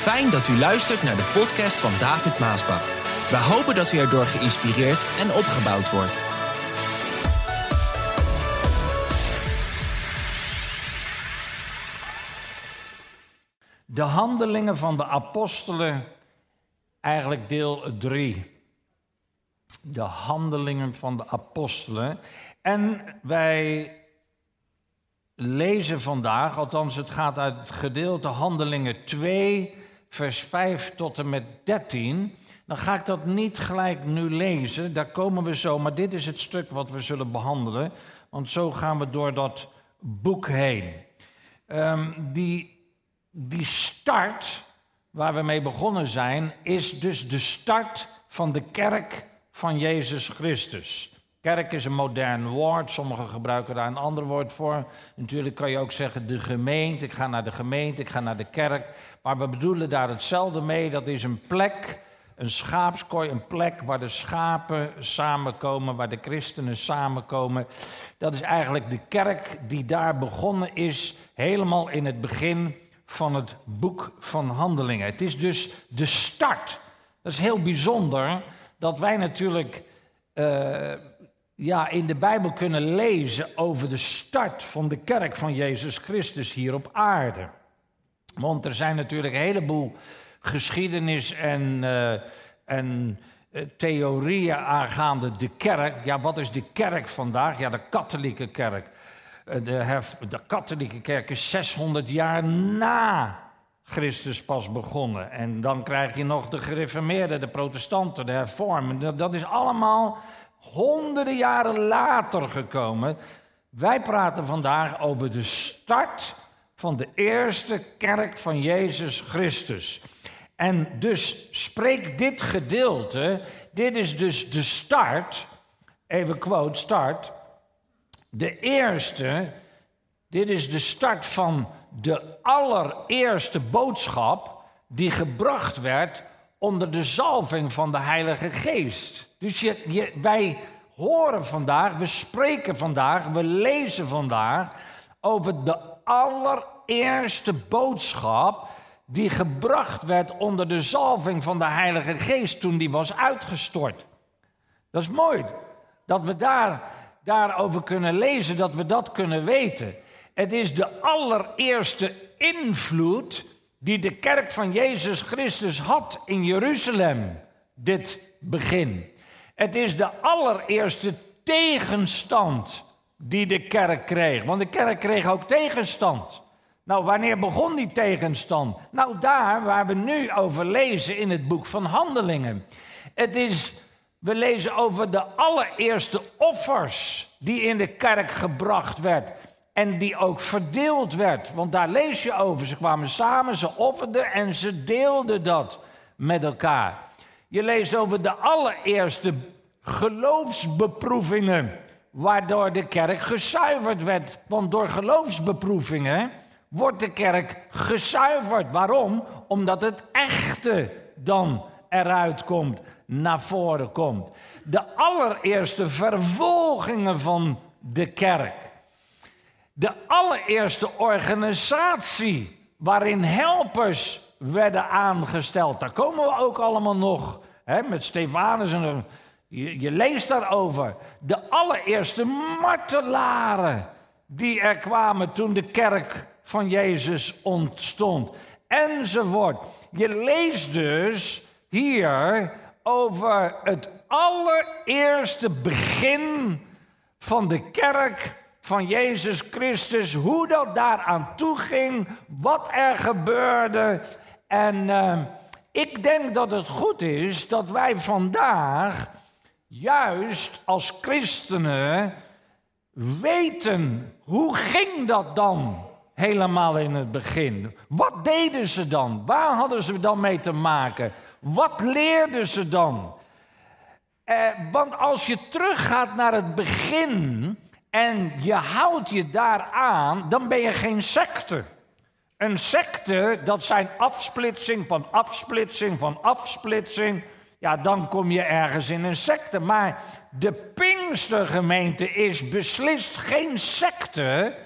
Fijn dat u luistert naar de podcast van David Maasbach. We hopen dat u erdoor geïnspireerd en opgebouwd wordt. De handelingen van de apostelen, eigenlijk deel 3. De handelingen van de apostelen. En wij lezen vandaag, althans het gaat uit het gedeelte Handelingen 2, vers 5 tot en met 13. Dan ga ik dat niet gelijk nu lezen, daar komen we zo, maar dit is het stuk wat we zullen behandelen, want zo gaan we door dat boek heen. Um, die, die start waar we mee begonnen zijn, is dus de start van de kerk van Jezus Christus. Kerk is een modern woord, sommigen gebruiken daar een ander woord voor. Natuurlijk kan je ook zeggen de gemeente, ik ga naar de gemeente, ik ga naar de kerk. Maar we bedoelen daar hetzelfde mee, dat is een plek, een schaapskooi, een plek waar de schapen samenkomen, waar de christenen samenkomen. Dat is eigenlijk de kerk die daar begonnen is, helemaal in het begin van het boek van Handelingen. Het is dus de start. Dat is heel bijzonder dat wij natuurlijk... Uh, ja, in de Bijbel kunnen lezen over de start van de kerk van Jezus Christus hier op aarde. Want er zijn natuurlijk een heleboel geschiedenis en, uh, en uh, theorieën aangaande de kerk. Ja, wat is de kerk vandaag? Ja, de katholieke kerk. Uh, de, de katholieke kerk is 600 jaar na Christus pas begonnen. En dan krijg je nog de gereformeerden, de protestanten, de hervormen. Dat is allemaal honderden jaren later gekomen. Wij praten vandaag over de start van de eerste kerk van Jezus Christus. En dus spreekt dit gedeelte, dit is dus de start, even quote, start. De eerste, dit is de start van de allereerste boodschap die gebracht werd onder de zalving van de Heilige Geest. Dus je, wij horen vandaag, we spreken vandaag, we lezen vandaag over de allereerste boodschap die gebracht werd onder de zalving van de Heilige Geest toen die was uitgestort. Dat is mooi dat we daar, daarover kunnen lezen, dat we dat kunnen weten. Het is de allereerste invloed die de kerk van Jezus Christus had in Jeruzalem, dit begin. Het is de allereerste tegenstand die de kerk kreeg. Want de kerk kreeg ook tegenstand. Nou, wanneer begon die tegenstand? Nou, daar waar we nu over lezen in het boek van Handelingen. Het is, we lezen over de allereerste offers die in de kerk gebracht werd. En die ook verdeeld werd. Want daar lees je over. Ze kwamen samen, ze offerden en ze deelden dat met elkaar. Je leest over de allereerste geloofsbeproevingen. Waardoor de kerk gezuiverd werd. Want door geloofsbeproevingen wordt de kerk gezuiverd. Waarom? Omdat het echte dan eruit komt, naar voren komt. De allereerste vervolgingen van de kerk de allereerste organisatie waarin helpers werden aangesteld. Daar komen we ook allemaal nog. Hè, met Stefanus en je, je leest daarover. De allereerste martelaren die er kwamen toen de kerk van Jezus ontstond. Enzovoort. Je leest dus hier over het allereerste begin van de kerk van Jezus Christus, hoe dat daaraan toe ging, wat er gebeurde. En uh, ik denk dat het goed is dat wij vandaag, juist als christenen, weten hoe ging dat dan helemaal in het begin. Wat deden ze dan? Waar hadden ze dan mee te maken? Wat leerden ze dan? Eh, want als je teruggaat naar het begin, en je houdt je daaraan, dan ben je geen secte. Een secte, dat zijn afsplitsing van afsplitsing van afsplitsing. Ja, dan kom je ergens in een secte. Maar de Pinkstergemeente is beslist geen secte.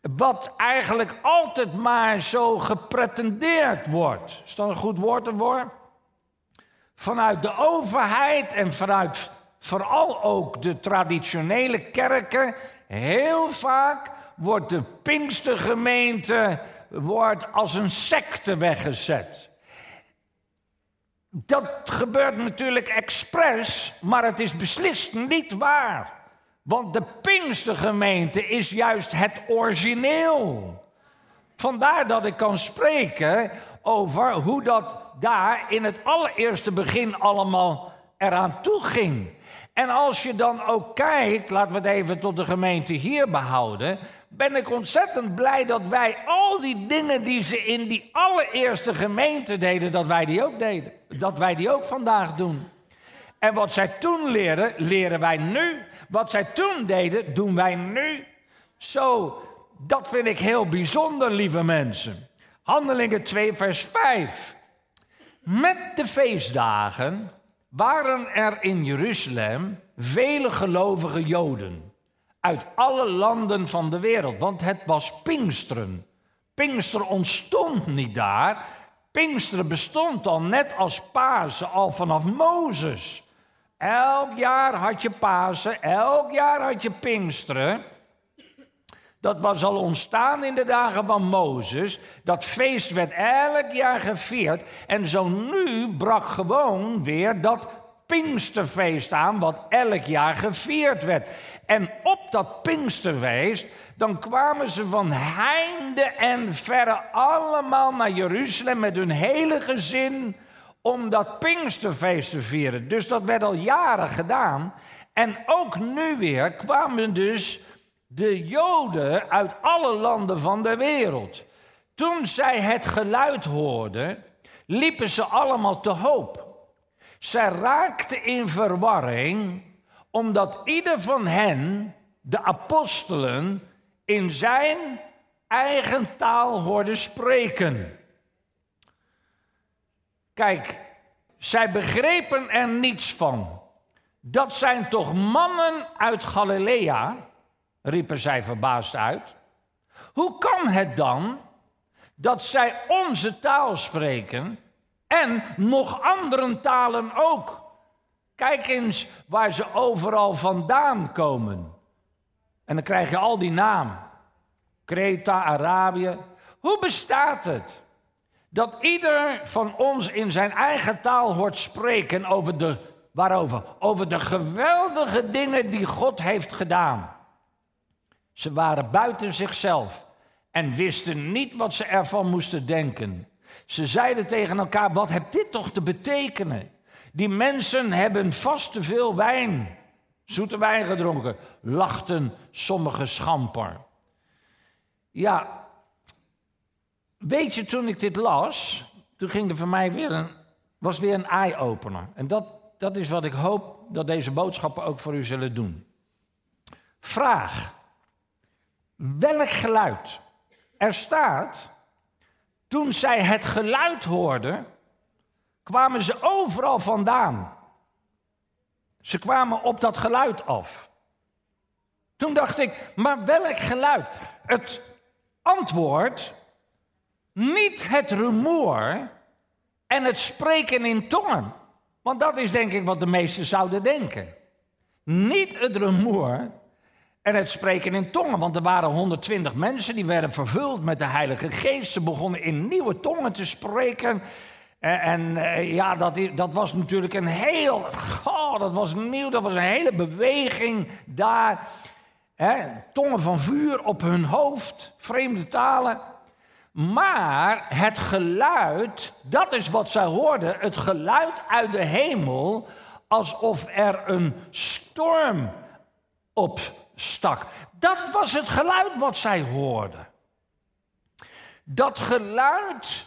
Wat eigenlijk altijd maar zo gepretendeerd wordt. Is dat een goed woord ervoor? Vanuit de overheid en vanuit vooral ook de traditionele kerken. Heel vaak wordt de Pinkstergemeente wordt als een secte weggezet. Dat gebeurt natuurlijk expres, maar het is beslist niet waar. Want de Pinkstergemeente is juist het origineel. Vandaar dat ik kan spreken over hoe dat daar in het allereerste begin allemaal eraan toe ging. En als je dan ook kijkt, laten we het even tot de gemeente hier behouden, ben ik ontzettend blij dat wij al die dingen die ze in die allereerste gemeente deden, dat wij die ook deden. Dat wij die ook vandaag doen. En wat zij toen leerden, leren wij nu. Wat zij toen deden, doen wij nu. Zo, dat vind ik heel bijzonder, lieve mensen. Handelingen 2, vers 5. Met de feestdagen waren er in Jeruzalem vele gelovige Joden uit alle landen van de wereld, want het was Pinksteren. Pinksteren ontstond niet daar. Pinksteren bestond al net als Pasen al vanaf Mozes. Elk jaar had je Pasen, elk jaar had je Pinksteren. Dat was al ontstaan in de dagen van Mozes. Dat feest werd elk jaar gevierd. En zo nu brak gewoon weer dat Pinksterfeest aan, wat elk jaar gevierd werd. En op dat Pinksterfeest, dan kwamen ze van heinde en verre allemaal naar Jeruzalem met hun hele gezin om dat Pinksterfeest te vieren. Dus dat werd al jaren gedaan. En ook nu weer kwamen dus de Joden uit alle landen van de wereld. Toen zij het geluid hoorden, liepen ze allemaal te hoop. Zij raakten in verwarring, omdat ieder van hen, de apostelen, in zijn eigen taal hoorde spreken. Kijk, zij begrepen er niets van. Dat zijn toch mannen uit Galilea, riepen zij verbaasd uit. Hoe kan het dan dat zij onze taal spreken en nog andere talen ook? Kijk eens waar ze overal vandaan komen. En dan krijg je al die namen. Kreta, Arabië. Hoe bestaat het dat ieder van ons in zijn eigen taal hoort spreken over de, waarover? Over de geweldige dingen die God heeft gedaan. Ze waren buiten zichzelf en wisten niet wat ze ervan moesten denken. Ze zeiden tegen elkaar: Wat heeft dit toch te betekenen? Die mensen hebben vast te veel wijn, zoete wijn gedronken, lachten sommige schamper. Ja, weet je, toen ik dit las, toen ging er voor mij weer een, was weer een eye-opener. En dat, dat is wat ik hoop dat deze boodschappen ook voor u zullen doen. Vraag. Welk geluid? Er staat, toen zij het geluid hoorden, kwamen ze overal vandaan. Ze kwamen op dat geluid af. Toen dacht ik, maar welk geluid? Het antwoord, niet het rumoer en het spreken in tongen. Want dat is denk ik wat de meesten zouden denken. Niet het rumoer en het spreken in tongen, want er waren 120 mensen die werden vervuld met de Heilige Geest. Ze begonnen in nieuwe tongen te spreken. En, en eh, ja, dat, dat, was natuurlijk een heel. Oh, dat was nieuw, dat was een hele beweging daar. Tongen van vuur op hun hoofd, vreemde talen. Maar het geluid, dat is wat zij hoorden: het geluid uit de hemel, alsof er een storm op stak. Dat was het geluid wat zij hoorden. Dat geluid,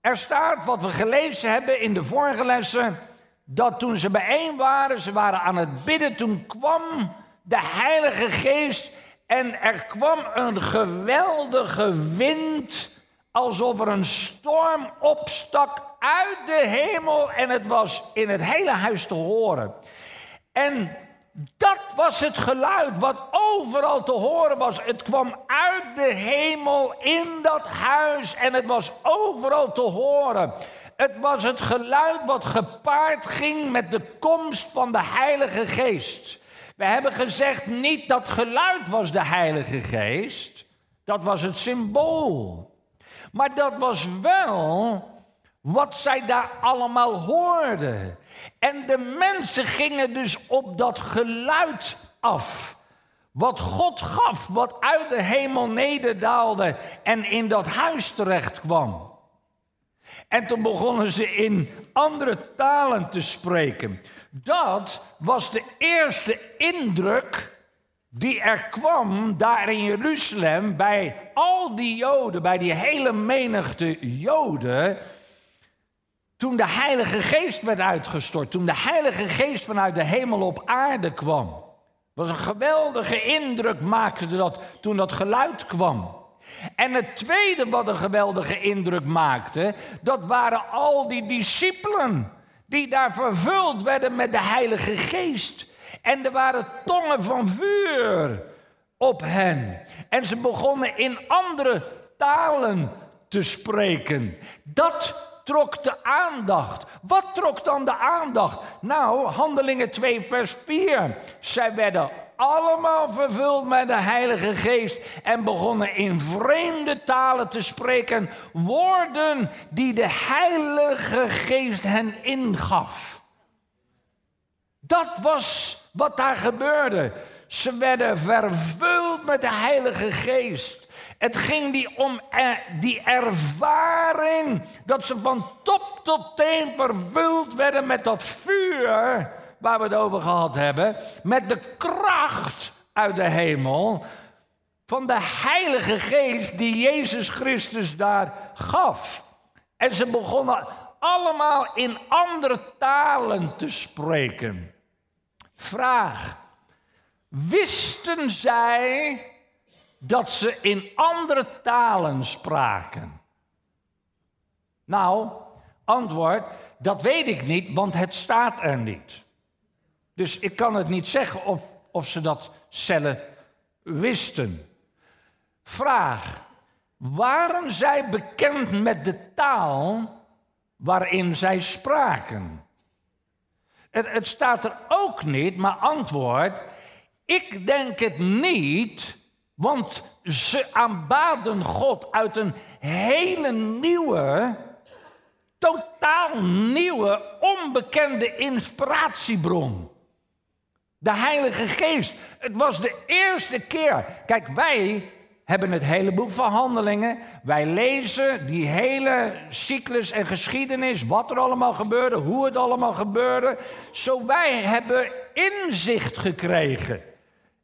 er staat wat we gelezen hebben in de vorige lessen, dat toen ze bijeen waren, ze waren aan het bidden, toen kwam de Heilige Geest en er kwam een geweldige wind, alsof er een storm opstak uit de hemel en het was in het hele huis te horen. En Dat was het geluid wat overal te horen was. Het kwam uit de hemel in dat huis en het was overal te horen. Het was het geluid wat gepaard ging met de komst van de Heilige Geest. We hebben gezegd, niet dat geluid was de Heilige Geest, dat was het symbool. Maar dat was wel wat zij daar allemaal hoorden. En de mensen gingen dus op dat geluid af. Wat God gaf, wat uit de hemel nederdaalde en in dat huis terecht kwam. En toen begonnen ze in andere talen te spreken. Dat was de eerste indruk die er kwam daar in Jeruzalem bij al die Joden, bij die hele menigte Joden. Toen de Heilige Geest werd uitgestort, toen de Heilige Geest vanuit de hemel op aarde kwam. was een geweldige indruk, maakte dat toen dat geluid kwam. En het tweede wat een geweldige indruk maakte, dat waren al die discipelen die daar vervuld werden met de Heilige Geest. En er waren tongen van vuur op hen. En ze begonnen in andere talen te spreken. Dat trok de aandacht. Wat trok dan de aandacht? Nou, Handelingen 2, vers 4. Zij werden allemaal vervuld met de Heilige Geest en begonnen in vreemde talen te spreken, woorden die de Heilige Geest hen ingaf. Dat was wat daar gebeurde. Ze werden vervuld met de Heilige Geest. Het ging die om die ervaring dat ze van top tot teen vervuld werden met dat vuur waar we het over gehad hebben, met de kracht uit de hemel van de Heilige Geest die Jezus Christus daar gaf. En ze begonnen allemaal in andere talen te spreken. Vraag: wisten zij dat ze in andere talen spraken? Nou, antwoord: dat weet ik niet, want het staat er niet. Dus ik kan het niet zeggen of, of ze dat zelf wisten. Vraag: waren zij bekend met de taal waarin zij spraken? Het, het staat er ook niet, maar antwoord: ik denk het niet, want ze aanbaden God uit een hele nieuwe, totaal nieuwe, onbekende inspiratiebron. De Heilige Geest. Het was de eerste keer. Kijk, wij hebben het hele boek van Handelingen. Wij lezen die hele cyclus en geschiedenis, wat er allemaal gebeurde, hoe het allemaal gebeurde. Zo wij hebben inzicht gekregen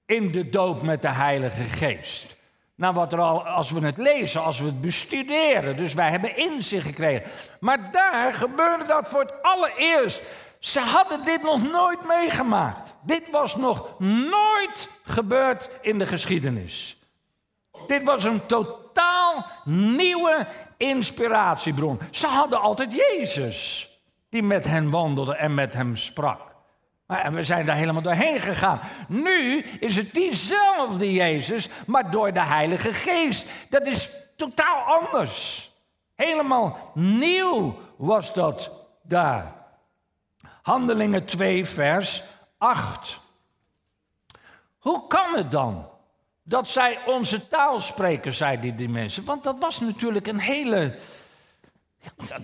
in de doop met de Heilige Geest. Nou, wat er al, als we het lezen, als we het bestuderen. Dus wij hebben inzicht gekregen. Maar daar gebeurde dat voor het allereerst. Ze hadden dit nog nooit meegemaakt. Dit was nog nooit gebeurd in de geschiedenis. Dit was een totaal nieuwe inspiratiebron. Ze hadden altijd Jezus, die met hen wandelde en met hem sprak. En we zijn daar helemaal doorheen gegaan. Nu is het diezelfde Jezus, maar door de Heilige Geest. Dat is totaal anders. Helemaal nieuw was dat daar. Handelingen 2, vers 8. Hoe kan het dan dat zij onze taal spreken, zeiden die mensen? Want dat was natuurlijk een hele.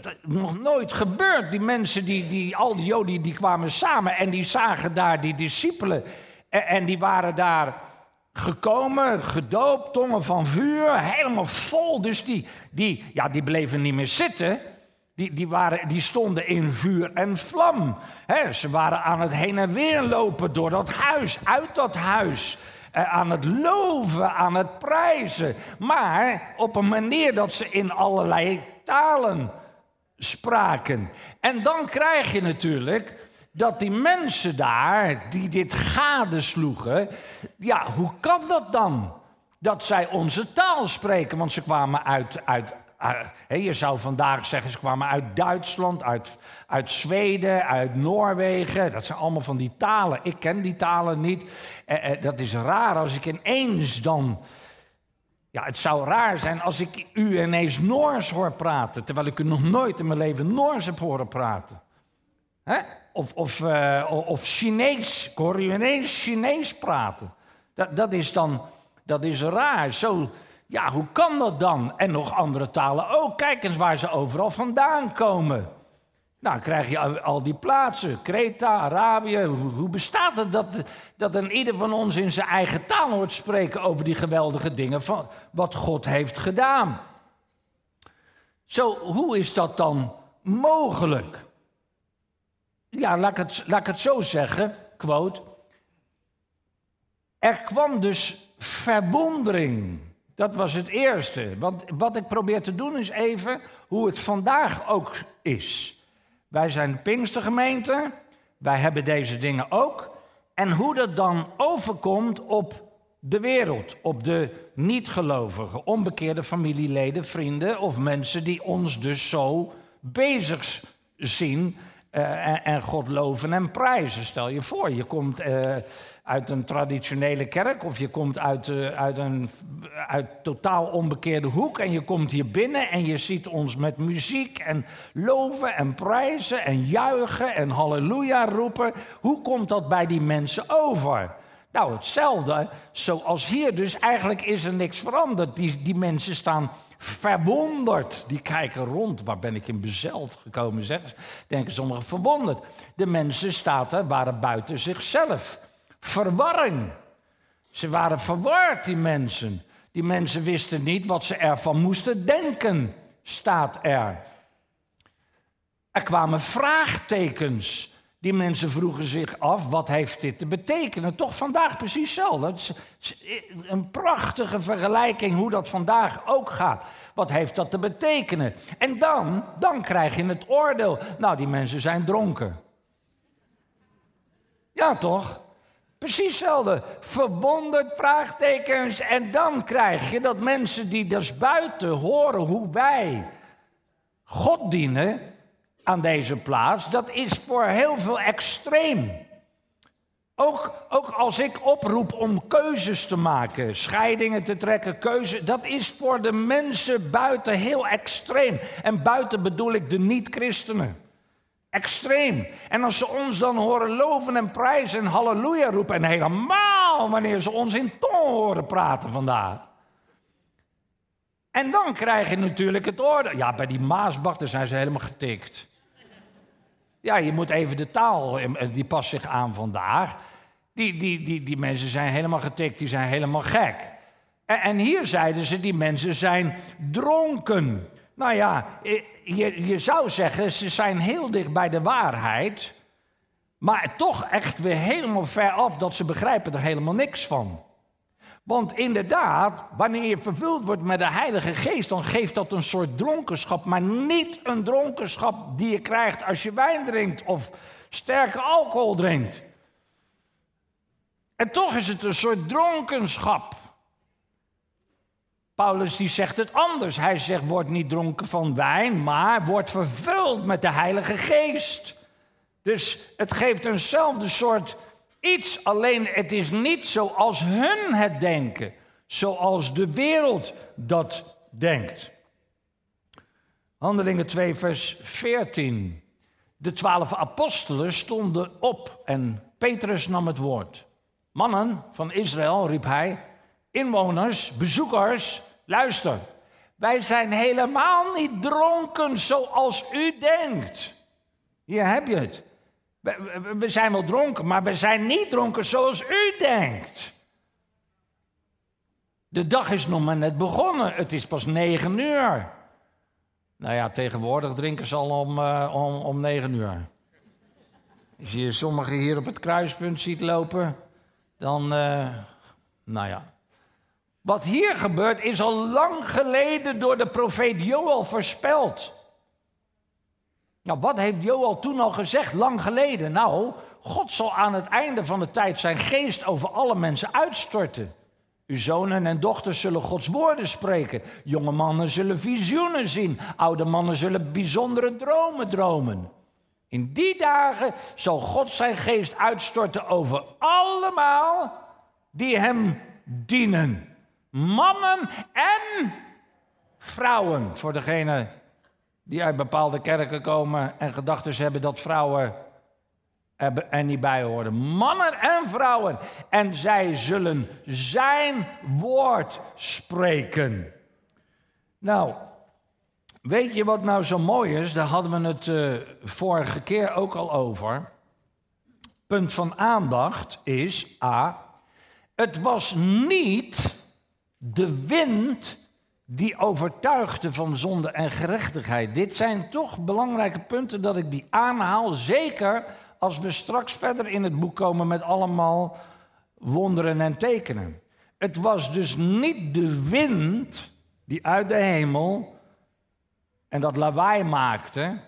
Dat, nog nooit gebeurd. Die mensen, die, die, al die Joden, die kwamen samen en die zagen daar die discipelen. En, en die waren daar gekomen, gedoopt, tongen van vuur, helemaal vol. Dus die, die, ja, die bleven niet meer zitten. Die, die, waren, die stonden in vuur en vlam. ze waren aan het heen en weer lopen door dat huis, uit dat huis. Eh, aan het loven, aan het prijzen. Maar op een manier dat ze in allerlei talen spraken. En dan krijg je natuurlijk dat die mensen daar, die dit gadesloegen, ja, hoe kan dat dan? Dat zij onze taal spreken, want ze kwamen uit, uit uh, je zou vandaag zeggen, ze kwamen uit Duitsland, uit, uit Zweden, uit Noorwegen. Dat zijn allemaal van die talen. Ik ken die talen niet. Uh, dat is raar als ik ineens dan. Ja, het zou raar zijn als ik u ineens Noors hoor praten, terwijl ik u nog nooit in mijn leven Noors heb horen praten. Hè? Of, of, uh, of Chinees. Ik hoor u ineens Chinees praten. Dat, dat is dan dat is raar. Zo, ja, hoe kan dat dan? En nog andere talen ook. Kijk eens waar ze overal vandaan komen. Nou, krijg je al die plaatsen. Kreta, Arabië. Hoe, bestaat het dat, dat een ieder van ons in zijn eigen taal hoort spreken over die geweldige dingen van wat God heeft gedaan? Zo, hoe is dat dan mogelijk? Ja, laat ik het, laat het zo zeggen, quote. Er kwam dus verwondering. Dat was het eerste. Want wat ik probeer te doen is even hoe het vandaag ook is. Wij zijn Pinkstergemeente, wij hebben deze dingen ook. En hoe dat dan overkomt op de wereld, op de niet-gelovigen, onbekeerde familieleden, vrienden of mensen die ons dus zo bezig zien uh, en, God loven en prijzen. Stel je voor, je komt uh, uit een traditionele kerk of je komt uit, uh, uit een uit totaal onbekeerde hoek en je komt hier binnen en je ziet ons met muziek en loven en prijzen en juichen en halleluja roepen. Hoe komt dat bij die mensen over? Nou, hetzelfde zoals hier. Dus eigenlijk is er niks veranderd. Die, die mensen staan verwonderd. Die kijken rond. Waar ben ik in bezeld gekomen, zeg? Denken sommigen verwonderd. De mensen staat waren buiten zichzelf. Verwarring. Ze waren verward, die mensen. Die mensen wisten niet wat ze ervan moesten denken, staat er. Er kwamen vraagtekens. Die mensen vroegen zich af, wat heeft dit te betekenen? Toch vandaag precies hetzelfde. Het is een prachtige vergelijking hoe dat vandaag ook gaat. Wat heeft dat te betekenen? En dan, dan krijg je het oordeel. Nou, die mensen zijn dronken. Ja, toch? Precies hetzelfde. Verwonderd, vraagtekens. En dan krijg je dat mensen die dus buiten horen hoe wij God dienen aan deze plaats, dat is voor heel veel extreem. Ook, ook als ik oproep om keuzes te maken, scheidingen te trekken, keuze, dat is voor de mensen buiten heel extreem. En buiten bedoel ik de niet-christenen. Extreem. En als ze ons dan horen loven en prijzen en halleluja roepen, en helemaal wanneer ze ons in tong horen praten vandaag. En dan krijg je natuurlijk het oordeel. Ja, bij die Maasbach, daar zijn ze helemaal getikt. Ja, je moet even de taal, eh, die past zich aan vandaag. Die, die, die, die mensen zijn helemaal getikt, die zijn helemaal gek. En, en hier zeiden ze, die mensen zijn dronken. Nou ja, eh, je, je zou zeggen, ze zijn heel dicht bij de waarheid. Maar toch echt weer helemaal ver af dat ze begrijpen er helemaal niks van. Want inderdaad, wanneer je vervuld wordt met de Heilige Geest, dan geeft dat een soort dronkenschap. Maar niet een dronkenschap die je krijgt als je wijn drinkt of sterke alcohol drinkt. En toch is het een soort dronkenschap. Paulus die zegt het anders. Hij zegt, word niet dronken van wijn, maar word vervuld met de Heilige Geest. Dus het geeft eenzelfde soort iets, alleen het is niet zoals hun het denken, zoals de wereld dat denkt. Handelingen 2, vers 14. De twaalf apostelen stonden op en Petrus nam het woord. Mannen van Israël, riep hij, inwoners, bezoekers, luister. Wij zijn helemaal niet dronken zoals u denkt. Hier heb je het. We, zijn wel dronken, maar we zijn niet dronken zoals u denkt. De dag is nog maar net begonnen. Het is pas negen uur. Nou ja, tegenwoordig drinken ze al om, uh, om, om negen uur. Als je sommigen hier op het kruispunt ziet lopen, dan, uh, nou ja. Wat hier gebeurt is al lang geleden door de profeet Joel voorspeld. Nou, wat heeft Joel toen al gezegd, lang geleden? Nou, God zal aan het einde van de tijd zijn geest over alle mensen uitstorten. Uw zonen en dochters zullen Gods woorden spreken. Jonge mannen zullen visioenen zien. Oude mannen zullen bijzondere dromen dromen. In die dagen zal God zijn geest uitstorten over allemaal die hem dienen. Mannen en vrouwen. Voor degene die uit bepaalde kerken komen en gedachten hebben dat vrouwen er niet bij horen. Mannen en vrouwen. En zij zullen zijn woord spreken. Nou, weet je wat nou zo mooi is? Daar hadden we het uh, vorige keer ook al over. Punt van aandacht is A. Het was niet de wind die overtuigde van zonde en gerechtigheid. Dit zijn toch belangrijke punten dat ik die aanhaal. Zeker als we straks verder in het boek komen met allemaal wonderen en tekenen. Het was dus niet de wind die uit de hemel en dat lawaai maakte,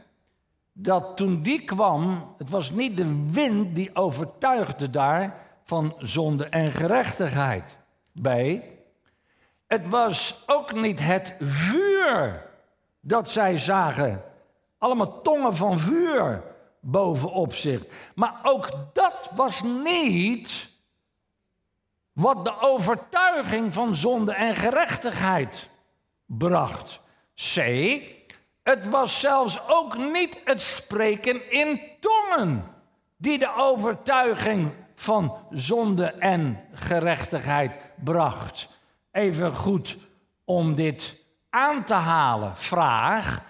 dat toen die kwam, het was niet de wind die overtuigde daar van zonde en gerechtigheid. B. Het was ook niet het vuur dat zij zagen. Allemaal tongen van vuur bovenop zich. Maar ook dat was niet wat de overtuiging van zonde en gerechtigheid bracht. C. Het was zelfs ook niet het spreken in tongen die de overtuiging van zonde en gerechtigheid bracht. Even goed om dit aan te halen. Vraag.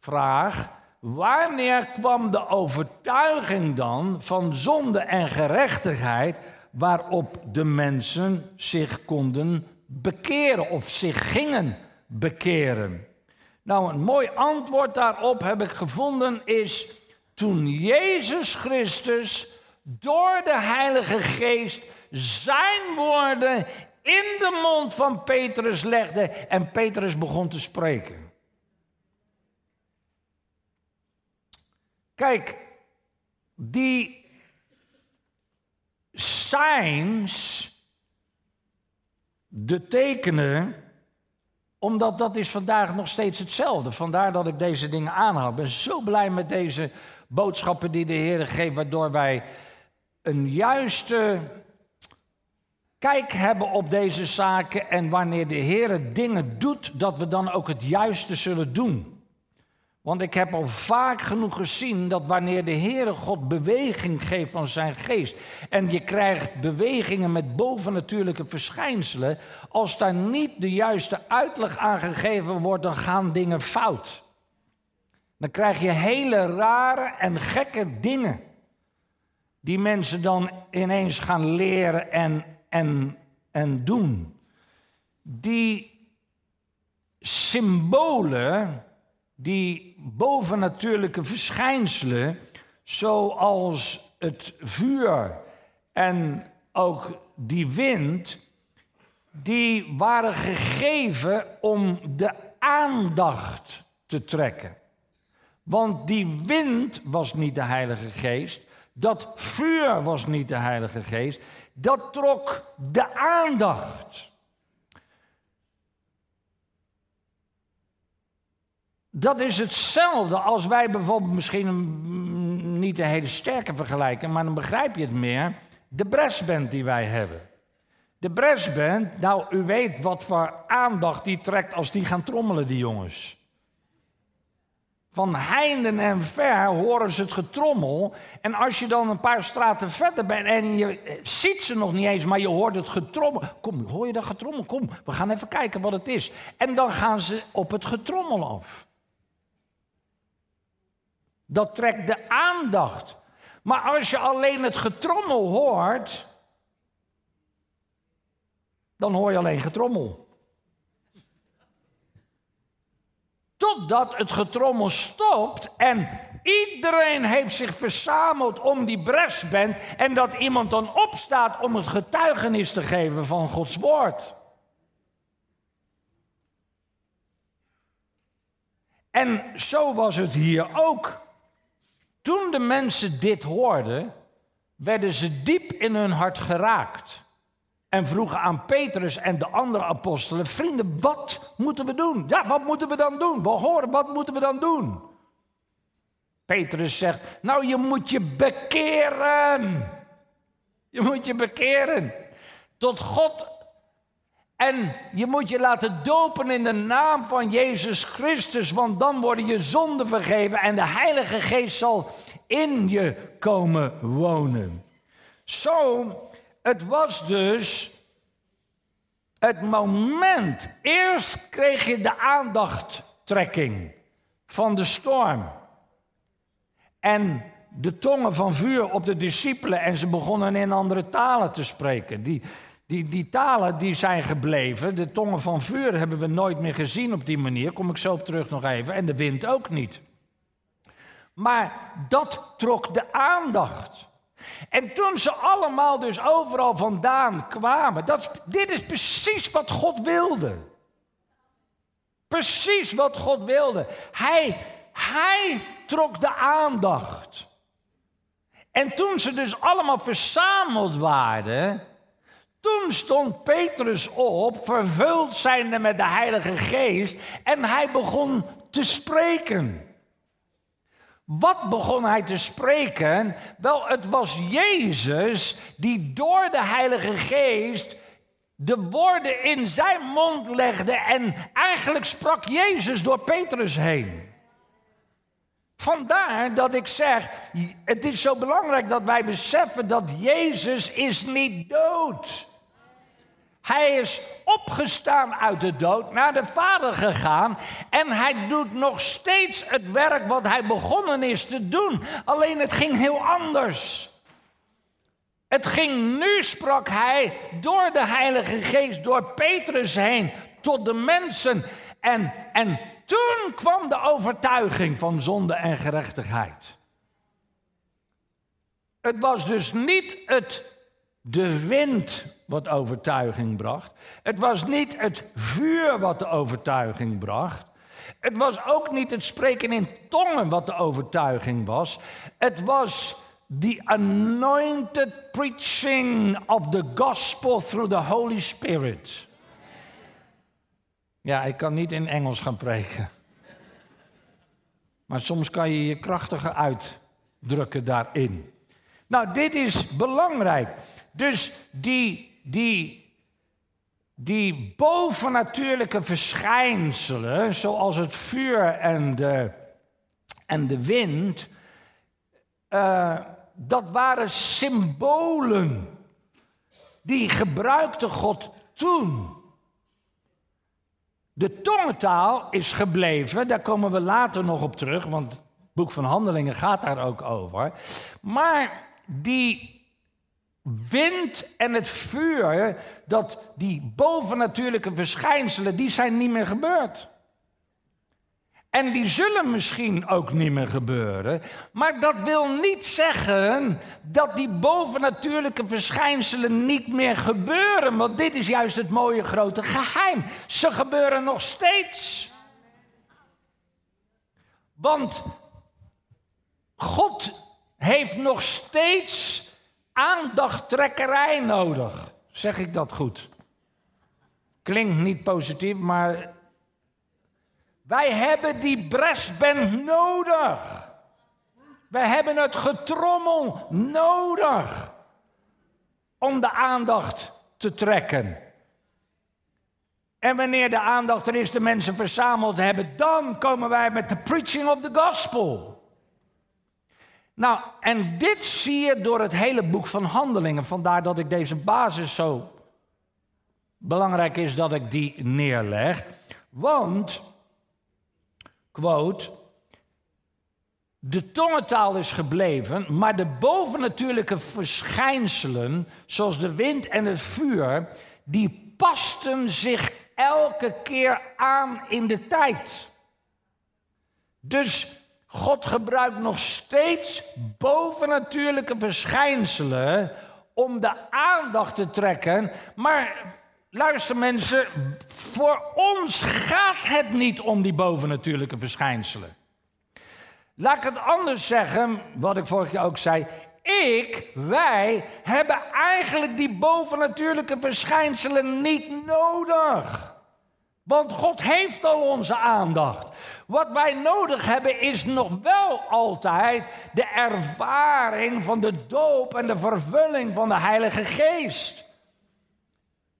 Vraag. Wanneer kwam de overtuiging dan van zonde en gerechtigheid waarop de mensen zich konden bekeren of zich gingen bekeren? Nou, een mooi antwoord daarop heb ik gevonden is toen Jezus Christus door de Heilige Geest zijn woorden in de mond van Petrus legde en Petrus begon te spreken. Kijk, die signs, de tekenen, omdat dat is vandaag nog steeds hetzelfde. Vandaar dat ik deze dingen aanhaal. Ik ben zo blij met deze boodschappen die de Heer geeft, waardoor wij een juiste kijk hebben op deze zaken en wanneer de Heer dingen doet, dat we dan ook het juiste zullen doen. Want ik heb al vaak genoeg gezien dat wanneer de Heere God beweging geeft van zijn geest. en je krijgt bewegingen met bovennatuurlijke verschijnselen. als daar niet de juiste uitleg aan gegeven wordt, dan gaan dingen fout. Dan krijg je hele rare en gekke dingen. die mensen dan ineens gaan leren en, en, en doen. Die symbolen die bovennatuurlijke verschijnselen, zoals het vuur en ook die wind, die waren gegeven om de aandacht te trekken. Want die wind was niet de Heilige Geest, dat vuur was niet de Heilige Geest, dat trok de aandacht. Dat is hetzelfde als wij bijvoorbeeld misschien niet een hele sterke vergelijken, maar dan begrijp je het meer. De brassband die wij hebben. De brassband, nou u weet wat voor aandacht die trekt als die gaan trommelen, die jongens. Van heinden en ver horen ze het getrommel. En als je dan een paar straten verder bent en je ziet ze nog niet eens, maar je hoort het getrommel. Kom, hoor je dat getrommel? Kom, we gaan even kijken wat het is. En dan gaan ze op het getrommel af. Dat trekt de aandacht. Maar als je alleen het getrommel hoort, dan hoor je alleen getrommel. Totdat het getrommel stopt en iedereen heeft zich verzameld om die bresband en dat iemand dan opstaat om het getuigenis te geven van Gods woord. En zo was het hier ook. Toen de mensen dit hoorden, werden ze diep in hun hart geraakt. En vroegen aan Petrus en de andere apostelen: Vrienden, wat moeten we doen? Ja, wat moeten we dan doen? We horen, wat moeten we dan doen? Petrus zegt: Nou, je moet je bekeren. Je moet je bekeren tot God. En je moet je laten dopen in de naam van Jezus Christus, want dan worden je zonden vergeven en de Heilige Geest zal in je komen wonen. Zo, het was dus het moment. Eerst kreeg je de aandachttrekking van de storm. En de tongen van vuur op de discipelen en ze begonnen in andere talen te spreken. Die, die, die talen die zijn gebleven. De tongen van vuur hebben we nooit meer gezien op die manier. Kom ik zo op terug nog even. En de wind ook niet. Maar dat trok de aandacht. En toen ze allemaal dus overal vandaan kwamen, dat, dit is precies wat God wilde. Precies wat God wilde. Hij, hij trok de aandacht. En toen ze dus allemaal verzameld waren, toen stond Petrus op, vervuld zijnde met de Heilige Geest, en hij begon te spreken. Wat begon hij te spreken? Wel, het was Jezus die door de Heilige Geest de woorden in zijn mond legde en eigenlijk sprak Jezus door Petrus heen. Vandaar dat ik zeg, het is zo belangrijk dat wij beseffen dat Jezus is niet dood. Hij is opgestaan uit de dood, naar de Vader gegaan. En hij doet nog steeds het werk wat hij begonnen is te doen. Alleen het ging heel anders. Het ging nu, sprak hij, door de Heilige Geest, door Petrus heen, tot de mensen. En, en toen kwam de overtuiging van zonde en gerechtigheid. Het was dus niet het, de wind wat overtuiging bracht. Het was niet het vuur wat de overtuiging bracht. Het was ook niet het spreken in tongen wat de overtuiging was. Het was the anointed preaching of the gospel through the Holy Spirit. Ja, ik kan niet in Engels gaan preken. Maar soms kan je je krachtige uitdrukken daarin. Nou, dit is belangrijk. Dus die, die, die bovennatuurlijke verschijnselen, zoals het vuur en de, en de wind, uh, dat waren symbolen. Die gebruikte God toen. De tongentaal is gebleven, daar komen we later nog op terug, want het boek van Handelingen gaat daar ook over. Maar die wind en het vuur, dat die bovennatuurlijke verschijnselen, die zijn niet meer gebeurd. En die zullen misschien ook niet meer gebeuren. Maar dat wil niet zeggen dat die bovennatuurlijke verschijnselen niet meer gebeuren. Want dit is juist het mooie grote geheim. Ze gebeuren nog steeds. Want God heeft nog steeds aandachttrekkerij nodig. Zeg ik dat goed? Klinkt niet positief, maar wij hebben die bresband nodig. Wij hebben het getrommel nodig om de aandacht te trekken. En wanneer de aandacht er is, de mensen verzameld hebben, dan komen wij met de preaching of the gospel. Nou, en dit zie je door het hele boek van Handelingen. Vandaar dat ik deze basis zo belangrijk is dat ik die neerleg. Want, quote, de tongentaal is gebleven, maar de bovennatuurlijke verschijnselen, zoals de wind en het vuur, die pasten zich elke keer aan in de tijd. Dus God gebruikt nog steeds bovennatuurlijke verschijnselen om de aandacht te trekken. Maar luister mensen, voor ons gaat het niet om die bovennatuurlijke verschijnselen. Laat ik het anders zeggen, wat ik vorig jaar ook zei. ik, wij, hebben eigenlijk die bovennatuurlijke verschijnselen niet nodig. Want God heeft al onze aandacht. Wat wij nodig hebben is nog wel altijd de ervaring van de doop en de vervulling van de Heilige Geest.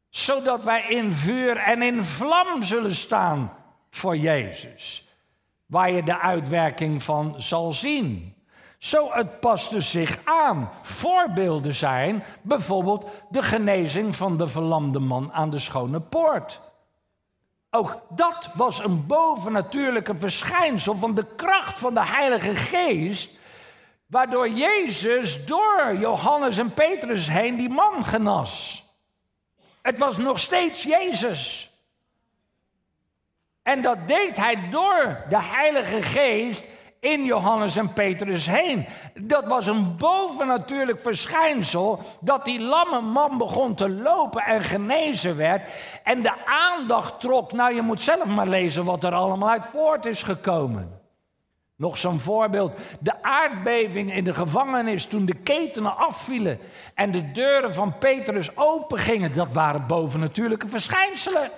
Zodat wij in vuur en in vlam zullen staan voor Jezus. Waar je de uitwerking van zal zien. Zo het paste zich aan. Voorbeelden zijn bijvoorbeeld de genezing van de verlamde man aan de schone poort. Ook dat was een bovennatuurlijke verschijnsel van de kracht van de Heilige Geest, waardoor Jezus door Johannes en Petrus heen die man genas. Het was nog steeds Jezus. En dat deed hij door de Heilige Geest in Johannes en Petrus heen. Dat was een bovennatuurlijk verschijnsel dat die lamme man begon te lopen en genezen werd. En de aandacht trok, nou je moet zelf maar lezen wat er allemaal uit voort is gekomen. Nog zo'n voorbeeld. De aardbeving in de gevangenis toen de ketenen afvielen en de deuren van Petrus opengingen. Dat waren bovennatuurlijke verschijnselen.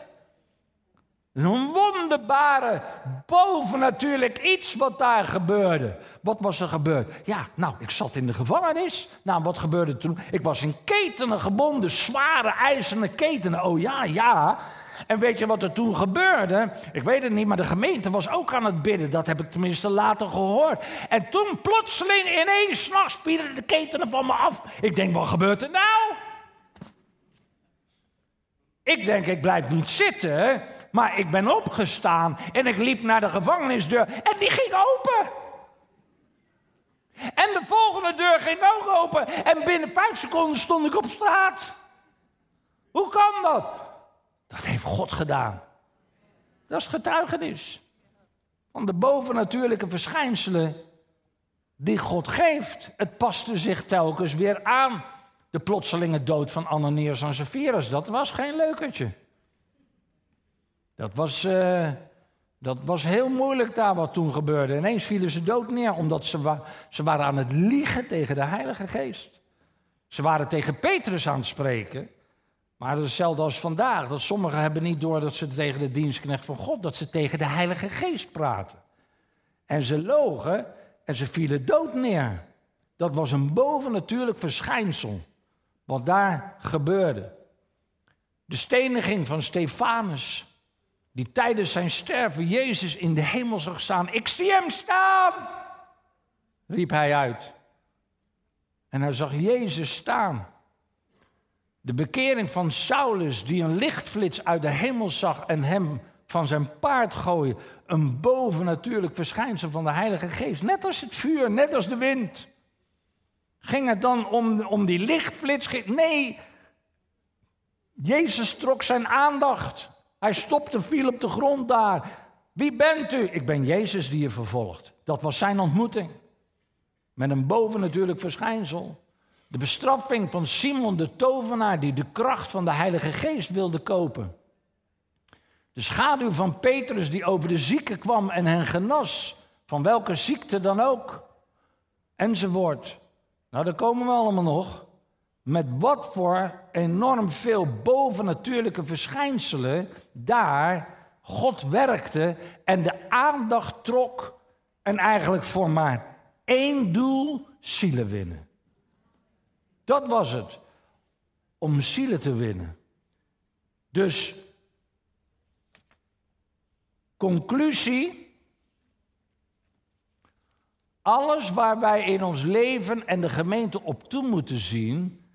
Een wonderbare, bovennatuurlijk iets wat daar gebeurde. Wat was er gebeurd? Ja, nou, ik zat in de gevangenis. Nou, wat gebeurde toen? Ik was in ketenen gebonden, zware ijzeren ketenen. Oh ja, ja. En weet je wat er toen gebeurde? Ik weet het niet, maar de gemeente was ook aan het bidden. Dat heb ik tenminste later gehoord. En toen plotseling ineens, s'nachts, vielen de ketenen van me af. Ik denk, wat gebeurt er nou? Ik denk, ik blijf niet zitten. Maar ik ben opgestaan en ik liep naar de gevangenisdeur en die ging open. En de volgende deur ging ook open en binnen vijf seconden stond ik op straat. Hoe kan dat? Dat heeft God gedaan. Dat is getuigenis van de bovennatuurlijke verschijnselen die God geeft. Het paste zich telkens weer aan. De plotselinge dood van Ananias en Sapphirus, dat was geen leukertje. Dat was, uh, dat was heel moeilijk daar wat toen gebeurde. Ineens vielen ze dood neer, omdat ze, wa ze waren aan het liegen tegen de Heilige Geest. Ze waren tegen Petrus aan het spreken. Maar dat is hetzelfde als vandaag. Dat sommigen hebben niet door dat ze tegen de dienstknecht van God, dat ze tegen de Heilige Geest praten. En ze logen en ze vielen dood neer. Dat was een bovennatuurlijk verschijnsel. Wat daar gebeurde. De steniging van Stefanus die tijdens zijn sterven Jezus in de hemel zag staan. Ik zie hem staan, riep hij uit. En hij zag Jezus staan. De bekering van Saulus, die een lichtflits uit de hemel zag en hem van zijn paard gooien. Een bovennatuurlijk verschijnsel van de Heilige Geest. Net als het vuur, net als de wind. Ging het dan om, om die lichtflits? Nee, Jezus trok zijn aandacht. Hij stopte, viel op de grond daar. Wie bent u? Ik ben Jezus die je vervolgt. Dat was zijn ontmoeting. Met een bovennatuurlijk verschijnsel. De bestraffing van Simon de tovenaar die de kracht van de Heilige Geest wilde kopen. De schaduw van Petrus die over de zieken kwam en hen genas. Van welke ziekte dan ook. Enzovoort. Nou, daar komen we allemaal nog met wat voor enorm veel bovennatuurlijke verschijnselen daar God werkte en de aandacht trok en eigenlijk voor maar één doel zielen winnen. Dat was het, om zielen te winnen. Dus conclusie, alles waar wij in ons leven en de gemeente op toe moeten zien,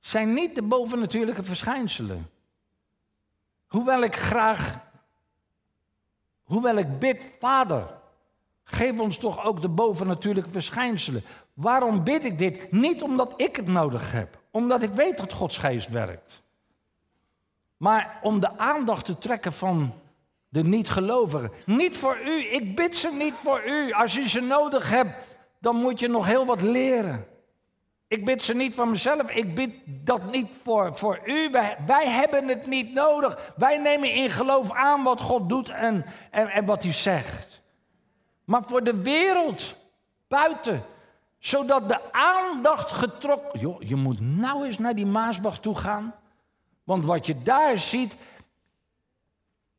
zijn niet de bovennatuurlijke verschijnselen. Hoewel ik graag, hoewel ik bid, Vader, geef ons toch ook de bovennatuurlijke verschijnselen. Waarom bid ik dit? Niet omdat ik het nodig heb, omdat ik weet dat Gods geest werkt. Maar om de aandacht te trekken van de niet-gelovigen. Niet voor u, ik bid ze niet voor u. Als je ze nodig hebt, dan moet je nog heel wat leren. Ik bid ze niet voor mezelf, ik bid dat niet voor, voor u. Wij, wij hebben het niet nodig. Wij nemen in geloof aan wat God doet en, en, en wat hij zegt. Maar voor de wereld buiten, Zodat de aandacht getrokken... Joh, je moet nou eens naar die Maasbach toe gaan. Want wat je daar ziet...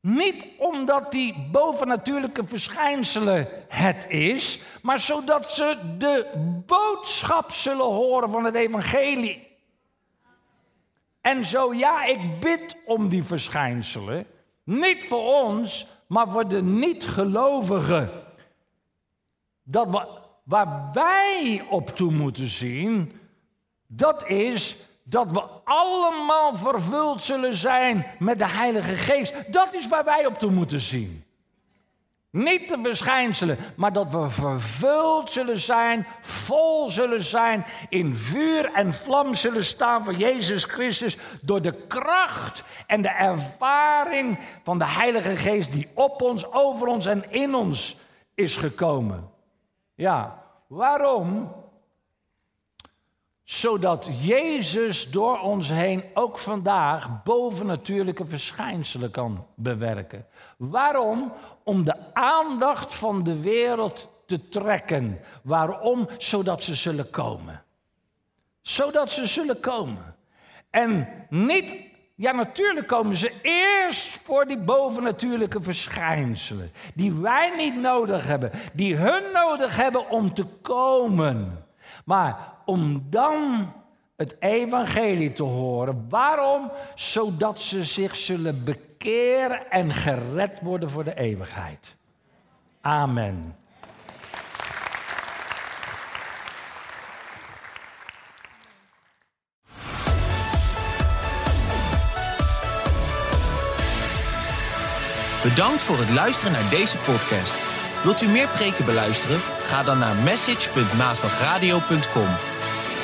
Niet omdat die bovennatuurlijke verschijnselen het is... maar zodat ze de boodschap zullen horen van het evangelie. En zo, ja, ik bid om die verschijnselen. Niet voor ons, maar voor de niet-gelovigen. Dat we, waar wij op toe moeten zien, dat is dat we allemaal vervuld zullen zijn met de Heilige Geest. Dat is waar wij op toe moeten zien. Niet de verschijnselen, maar dat we vervuld zullen zijn, vol zullen zijn, in vuur en vlam zullen staan voor Jezus Christus door de kracht en de ervaring van de Heilige Geest die op ons, over ons en in ons is gekomen. Ja, waarom? Zodat Jezus door ons heen ook vandaag bovennatuurlijke verschijnselen kan bewerken. Waarom? Om de aandacht van de wereld te trekken. Waarom? Zodat ze zullen komen. Zodat ze zullen komen. En niet, ja natuurlijk komen ze eerst voor die bovennatuurlijke verschijnselen. Die wij niet nodig hebben. Die hun nodig hebben om te komen. Maar om dan het evangelie te horen. Waarom? Zodat ze zich zullen bekeren en gered worden voor de eeuwigheid. Amen. Bedankt voor het luisteren naar deze podcast. Wilt u meer preken beluisteren? Ga dan naar message.maasbachradio.com.